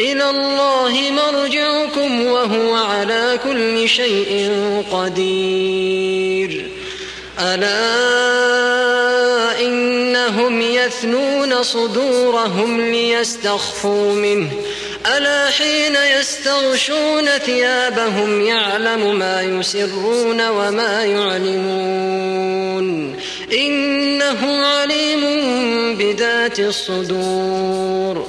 إلى الله مرجعكم وهو على كل شيء قدير. ألا إنهم يثنون صدورهم ليستخفوا منه. ألا حين يستغشون ثيابهم يعلم ما يسرون وما يعلنون. إنه عليم بذات الصدور.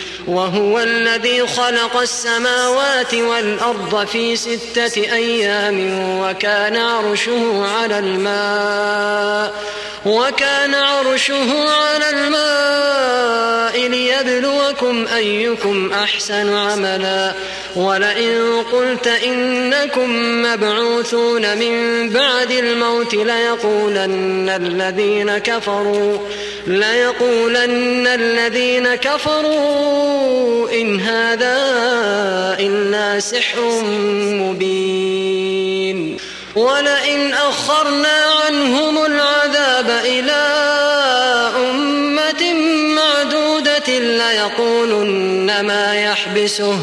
وهو الذي خلق السماوات والأرض في ستة أيام وكان عرشه على الماء وكان عرشه على الماء ليبلوكم أيكم أحسن عملا ولئن قلت إنكم مبعوثون من بعد الموت ليقولن الذين كفروا ليقولن الذين كفروا إن هذا إلا سحر مبين. ولئن أخرنا عنهم العذاب إلى أمة معدودة ليقولن ما يحبسه.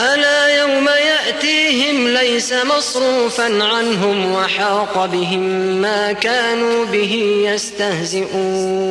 ألا يوم يأتيهم ليس مصروفا عنهم وحاق بهم ما كانوا به يستهزئون.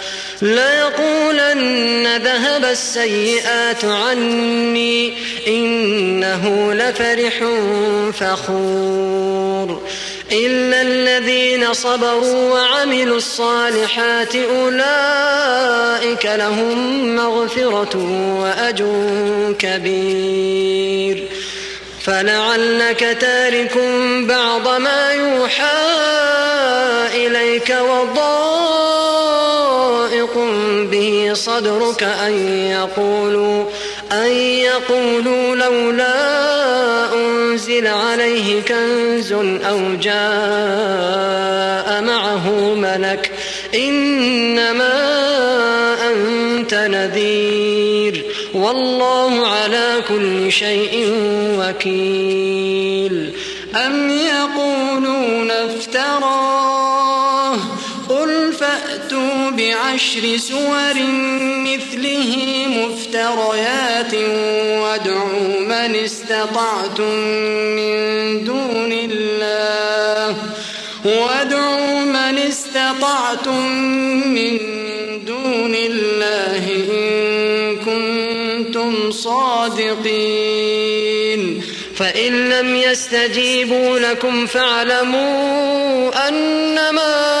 ليقولن ذهب السيئات عني إنه لفرح فخور إلا الذين صبروا وعملوا الصالحات أولئك لهم مغفرة وأجر كبير فلعلك تارك بعض ما يوحى إليك وضائق به صدرك أن يقولوا أن يقولوا لولا أنزل عليه كنز أو جاء معه ملك إنما أنت نذير والله على كل شيء وكيل بعشر سور مثله مفتريات وادعوا من استطعتم من دون الله. وادعوا من استطعتم من دون الله إن كنتم صادقين. فإن لم يستجيبوا لكم فاعلموا أنما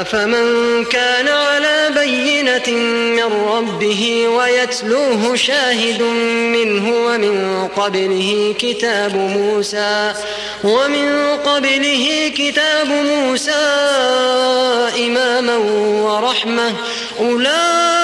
أفمن كان على بينة من ربه ويتلوه شاهد منه ومن قبله كتاب موسى ومن قبله كتاب موسى إماما ورحمة أولئك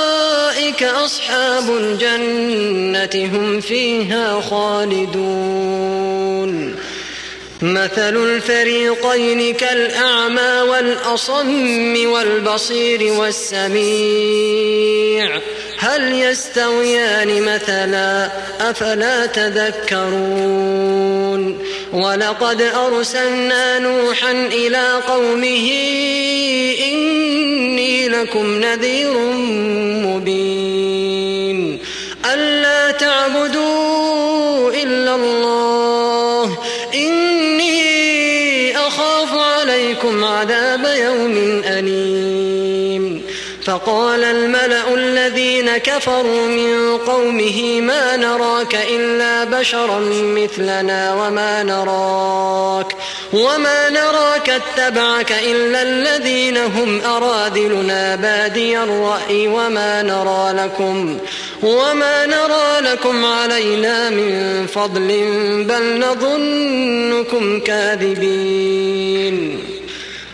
أصحاب الجنة هم فيها خالدون. مثل الفريقين كالأعمى والأصم والبصير والسميع. هل يستويان مثلا أفلا تذكرون ولقد أرسلنا نوحا إلى قومه إني لكم نذير مبين ألا تعبدوا إلا الله إني أخاف عليكم عذاب يوم أليم فقال الملأ الذين كفروا من قومه ما نراك إلا بشرا مثلنا وما نراك وما نراك اتبعك إلا الذين هم أراذلنا بادي الرأي وما نرى لكم وما نرى لكم علينا من فضل بل نظنكم كاذبين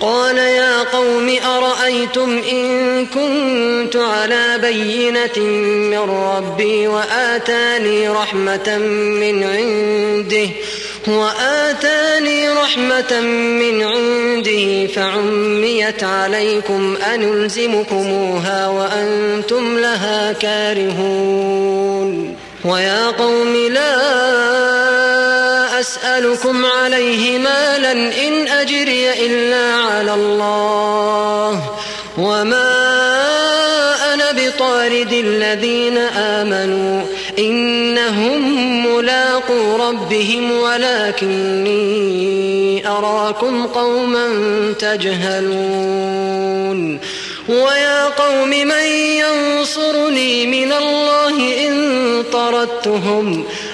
قال يا قوم أرأيتم إن كنت على بينة من ربي وآتاني رحمة من عنده وآتاني رحمة من عنده فعميت عليكم أنلزمكموها وأنتم لها كارهون ويا قوم لا أسألكم عليه مالا إن أجري إلا على الله. وما أنا بطارد الذين آمنوا. إنهم ملاقو ربهم ولكني أراكم قوما تجهلون. ويا قوم من ينصرني من الله إن طردتهم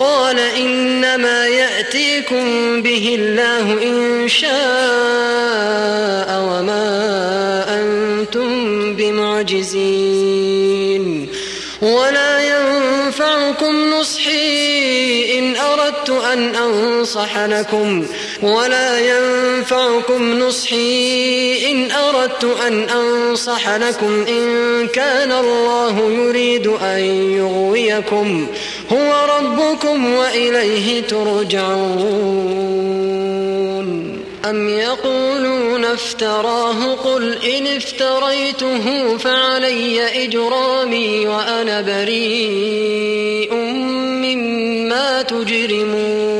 قال إنما يأتيكم به الله إن شاء وما أنتم بمعجزين. ولا ينفعكم نصحي إن أردت أن أنصح لكم. ولا ينفعكم نصحي إن أردت أن أنصح لكم. إن كان الله يريد أن يغويكم. هو ربكم وإليه ترجعون. أم يقولون افتراه؟ قل إن افتريته فعلي إجرامي وأنا بريء مما تجرمون.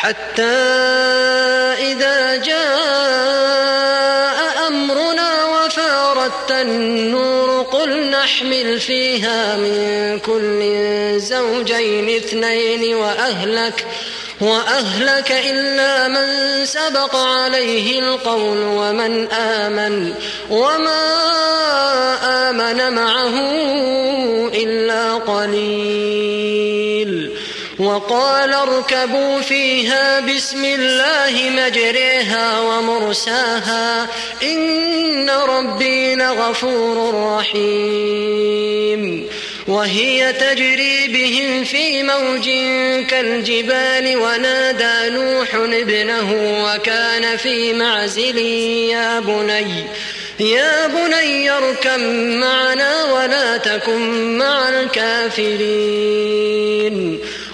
حتى إذا جاء أمرنا وفارت النور قل نحمل فيها من كل زوجين اثنين وأهلك وأهلك إلا من سبق عليه القول ومن آمن وما آمن معه إلا قليل. وقال اركبوا فيها بسم الله مجريها ومرساها إن ربي لغفور رحيم وهي تجري بهم في موج كالجبال ونادى نوح ابنه وكان في معزل يا بني يا بني اركب معنا ولا تكن مع الكافرين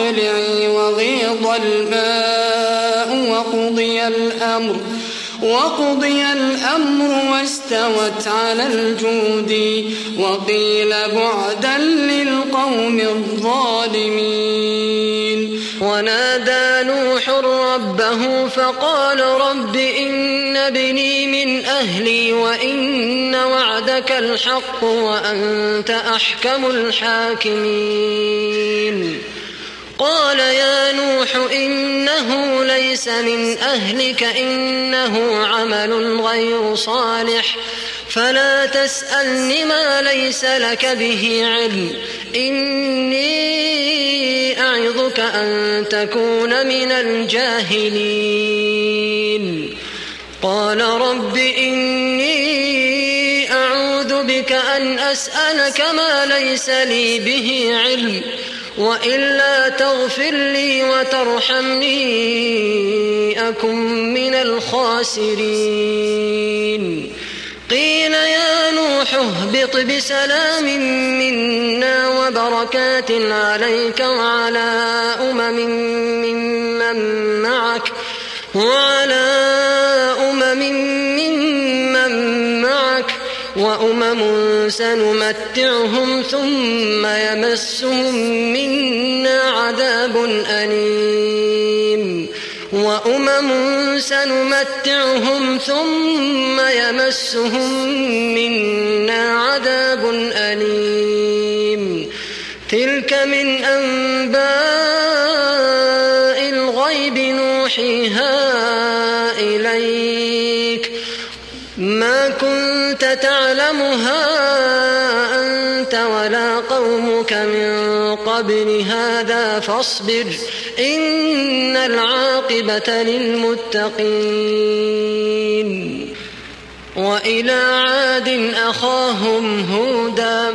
أقلعي وغيض الماء وقضي الأمر وقضي الأمر واستوت على الجود وقيل بعدا للقوم الظالمين. ونادى نوح ربه فقال رب إن ابني من أهلي وإن وعدك الحق وأنت أحكم الحاكمين. قال يا نوح إنه ليس من أهلك إنه عمل غير صالح. فلا تسألني ما ليس لك به علم. إني يعظك أن تكون من الجاهلين. قال رب إني أعوذ بك أن أسألك ما ليس لي به علم. وإلا تغفر لي وترحمني أكن من الخاسرين. قيل يا نوح اهبط بسلام منا وبركات عليك وعلى أمم ممن معك وعلى أمم معك وأمم سنمتعهم ثم يمسهم منا عذاب أليم. وأمم سنمتعهم ثم يمسهم منا عذاب أليم. تلك من أنباء الغيب نوحيها كنت تعلمها أنت ولا قومك من قبل هذا فاصبر إن العاقبة للمتقين. وإلى عاد أخاهم هودا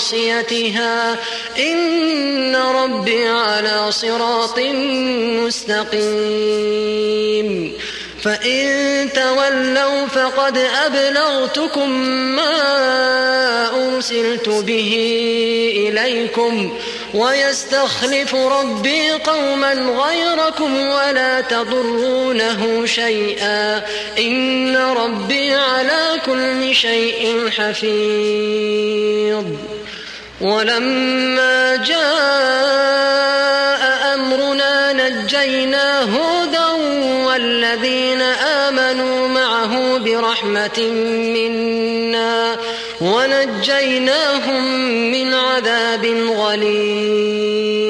بناصيتها إن ربي على صراط مستقيم. فإن تولوا فقد أبلغتكم ما أرسلت به إليكم ويستخلف ربي قوما غيركم ولا تضرونه شيئا. إن ربي على كل شيء حفيظ. ولما جاء أمرنا نجينا هودا والذين آمنوا معه برحمة منا ونجيناهم من عذاب غليظ.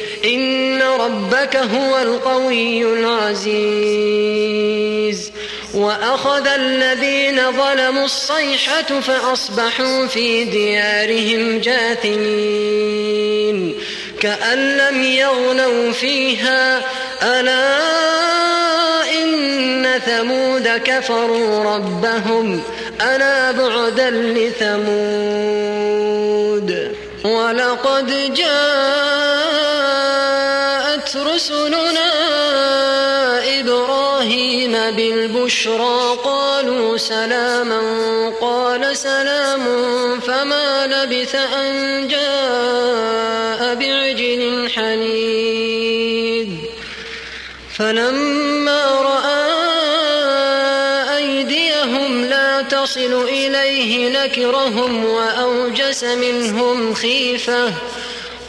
إن ربك هو القوي العزيز. وأخذ الذين ظلموا الصيحة فأصبحوا في ديارهم جاثمين. كأن لم يغنوا فيها ألا إن ثمود كفروا ربهم؟ ألا بعدا لثمود؟ ولقد جاءت رسلنا إبراهيم بالبشرى قالوا سلاما قال سلام فما لبث أن جاء بعجل حنيذ. فلما رأى أيديهم لا تصل إليه نكرهم وأوجس منهم خيفة.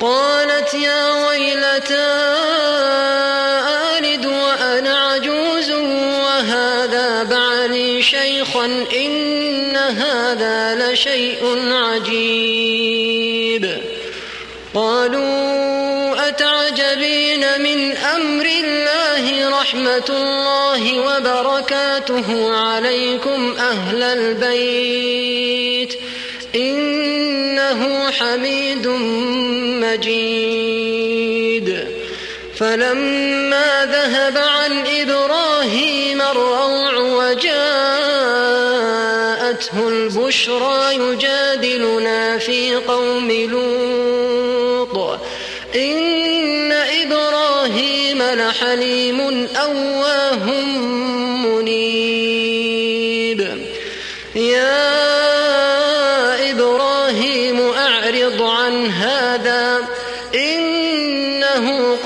قالت يا ويلتى آلد وأنا عجوز وهذا بعلي شيخا إن هذا لشيء عجيب. قالوا أتعجبين من أمر الله رحمة الله وبركاته عليكم أهل البيت. إنه حميد مجيد. فلما ذهب عن إبراهيم الروع وجاءته البشرى يجادلنا في قوم لوط. إن إبراهيم لحليم أواه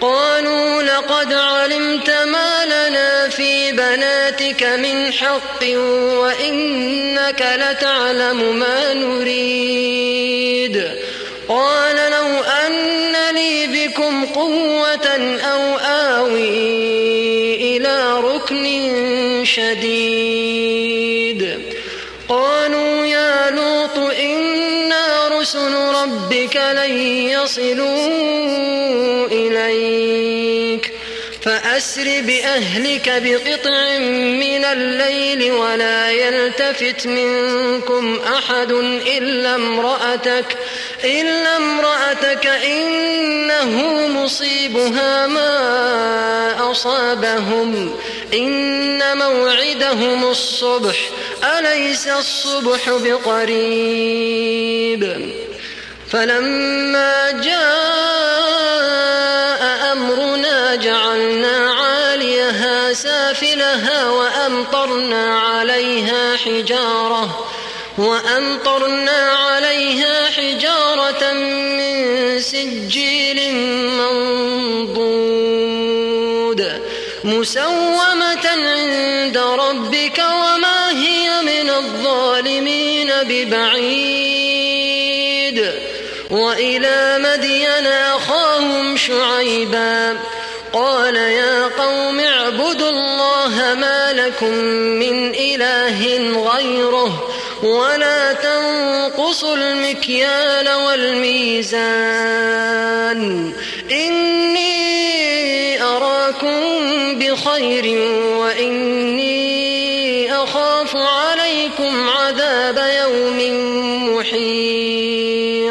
قالوا لقد علمت ما لنا في بناتك من حق وإنك لتعلم ما نريد. قال لو أن لي بكم قوة أو آوي إلى ركن شديد. قالوا رسل ربك لن يصلوا إليك. فأسر بأهلك بقطع من الليل ولا يلتفت منكم أحد إلا امرأتك إلا امرأتك إنه مصيبها ما أصابهم. إن موعدهم الصبح أليس الصبح بقريب؟ فلما جاء أمرنا جعلنا عاليها سافلها وأمطرنا عليها حجارة وأمطرنا عليها حجارة من سجيل منضود مسومة عند ربك من الظالمين ببعيد وإلى مدين أخاهم شعيبا قال يا قوم اعبدوا الله ما لكم من إله غيره ولا تنقصوا المكيال والميزان إني أراكم بخير وإني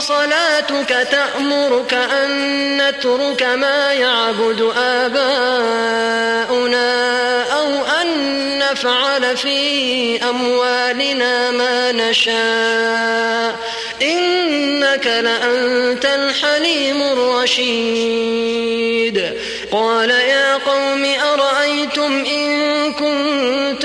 أصلاتك تأمرك أن نترك ما يعبد آباؤنا أو أن نفعل في أموالنا ما نشاء. إنك لأنت الحليم الرشيد. قال يا قوم أرأيتم إن كنت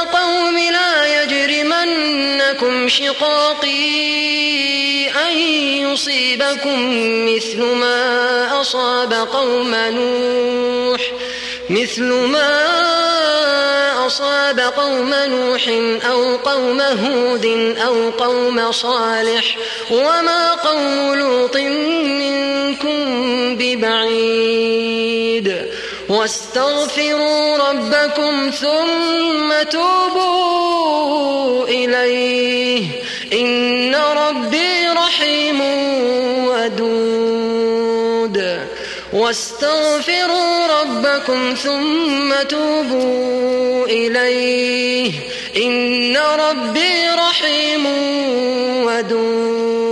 شقاقي أن يصيبكم مثل ما أصاب قوم نوح مثل ما أصاب قوم نوح أو قوم هود أو قوم صالح وما قوم لوط منكم ببعيد. واستغفروا ربكم ثم توبوا إليه. إن ربي رحيم ودود. واستغفروا ربكم ثم توبوا إليه. إن ربي رحيم ودود.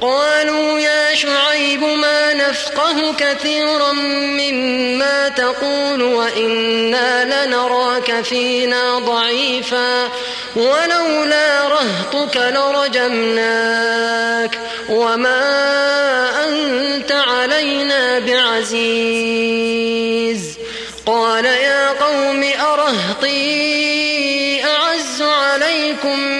قالوا يا شعيب ما نفقه كثيرا مما تقول وإنا لنراك فينا ضعيفا ولولا رهطك لرجمناك وما أنت علينا بعزيز قال يا قوم أرهطي أعز عليكم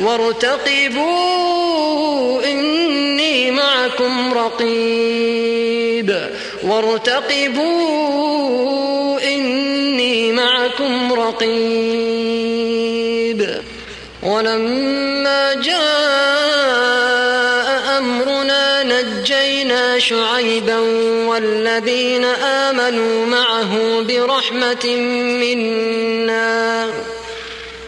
وارتقبوا إني معكم رقيب. وارتقبوا إني معكم رقيب. ولما جاء أمرنا نجينا شعيبا والذين آمنوا معه برحمة منا.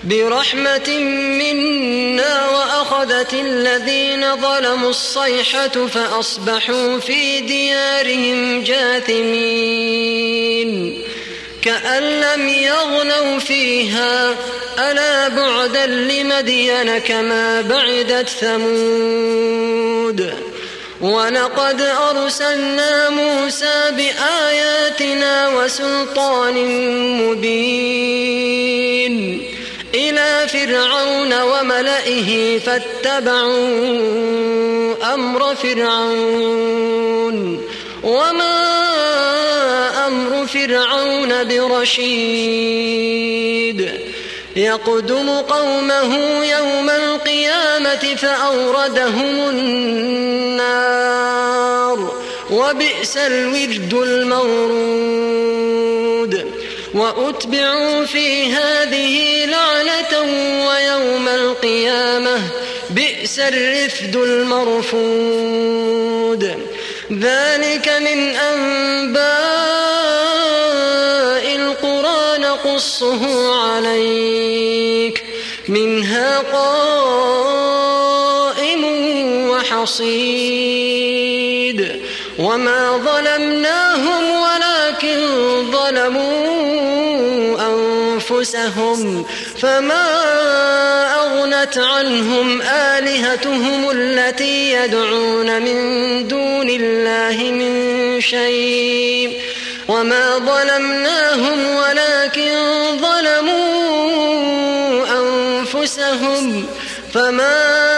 برحمة منا وأخذت الذين ظلموا الصيحة فأصبحوا في ديارهم جاثمين. كأن لم يغنوا فيها ألا بعدا لمدين كما بعدت ثمود. ولقد أرسلنا موسى بآياتنا وسلطان مبين. إلى فرعون وملئه فاتبعوا أمر فرعون وما أمر فرعون برشيد يقدم قومه يوم القيامة فأوردهم النار وبئس الورد المورود وأتبعوا في هذه لعنة ويوم القيامة بئس الرفد المرفود. ذلك من أنباء القرى نقصه عليك. منها قائم وحصيد. وما ظلمناهم ولكن ظلموا أنفسهم فما أغنت عنهم آلهتهم التي يدعون من دون الله من شيء. وما ظلمناهم ولكن ظلموا أنفسهم فما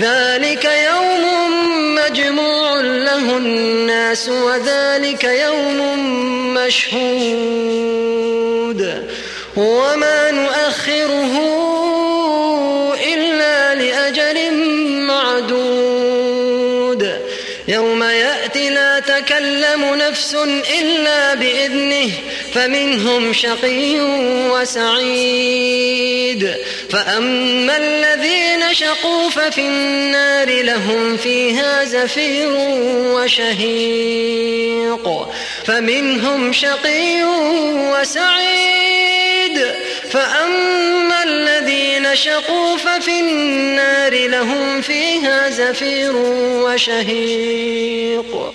ذلك يوم مجموع له الناس وذلك يوم مشهود وما نؤخره يأتي لا تكلم نفس إلا بإذنه فمنهم شقي وسعيد. فأما الذين شقوا ففي النار لهم فيها زفير وشهيق. فمنهم شقي وسعيد. فأما الذين شقوا ففي النار لهم فيها زفير وشهيق.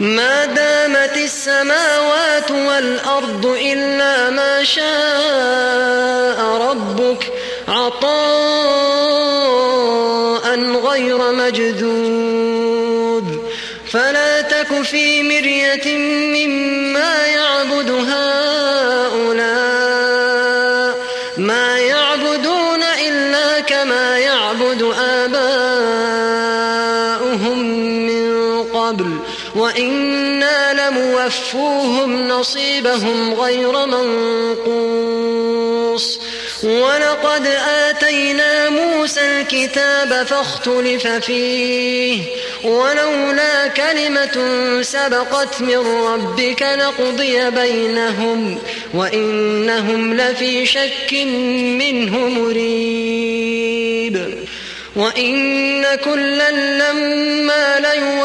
ما دامت السماوات والأرض إلا ما شاء ربك عطاء غير مجذوذ. فلا تك في مرية مما يعبد هؤلاء وإنا لموفوهم نصيبهم غير منقوص. ولقد آتينا موسى الكتاب فاختلف فيه. ولولا كلمة سبقت من ربك لقضي بينهم وإنهم لفي شك منه مريب. وإن كلا لما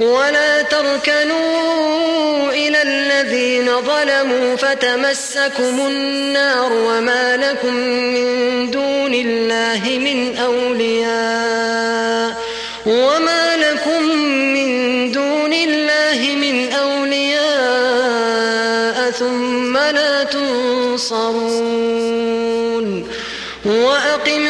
ولا تركنوا إلى الذين ظلموا فتمسكم النار وما لكم من دون الله من أولياء وما لكم من دون الله من أولياء ثم لا تنصرون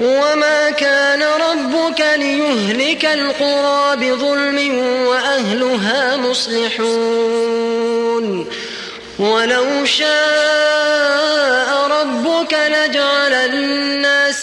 وما كان ربك ليهلك القرى بظلم وأهلها مصلحون. ولو شاء ربك لجعل الناس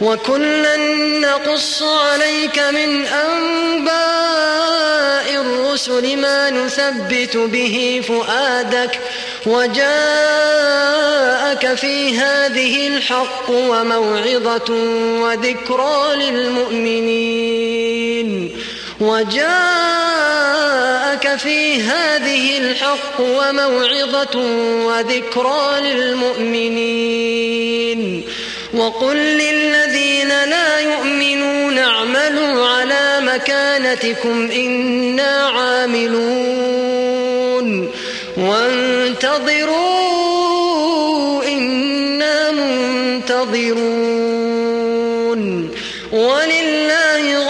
وكلا نقص عليك من أنباء الرسل ما نثبت به فؤادك وجاءك في هذه الحق وموعظة وذكرى للمؤمنين وجاءك في هذه الحق وموعظة وذكرى للمؤمنين وقل للذين لا يؤمنون اعملوا على مكانتكم إنا عاملون. وانتظروا إنا منتظرون ولله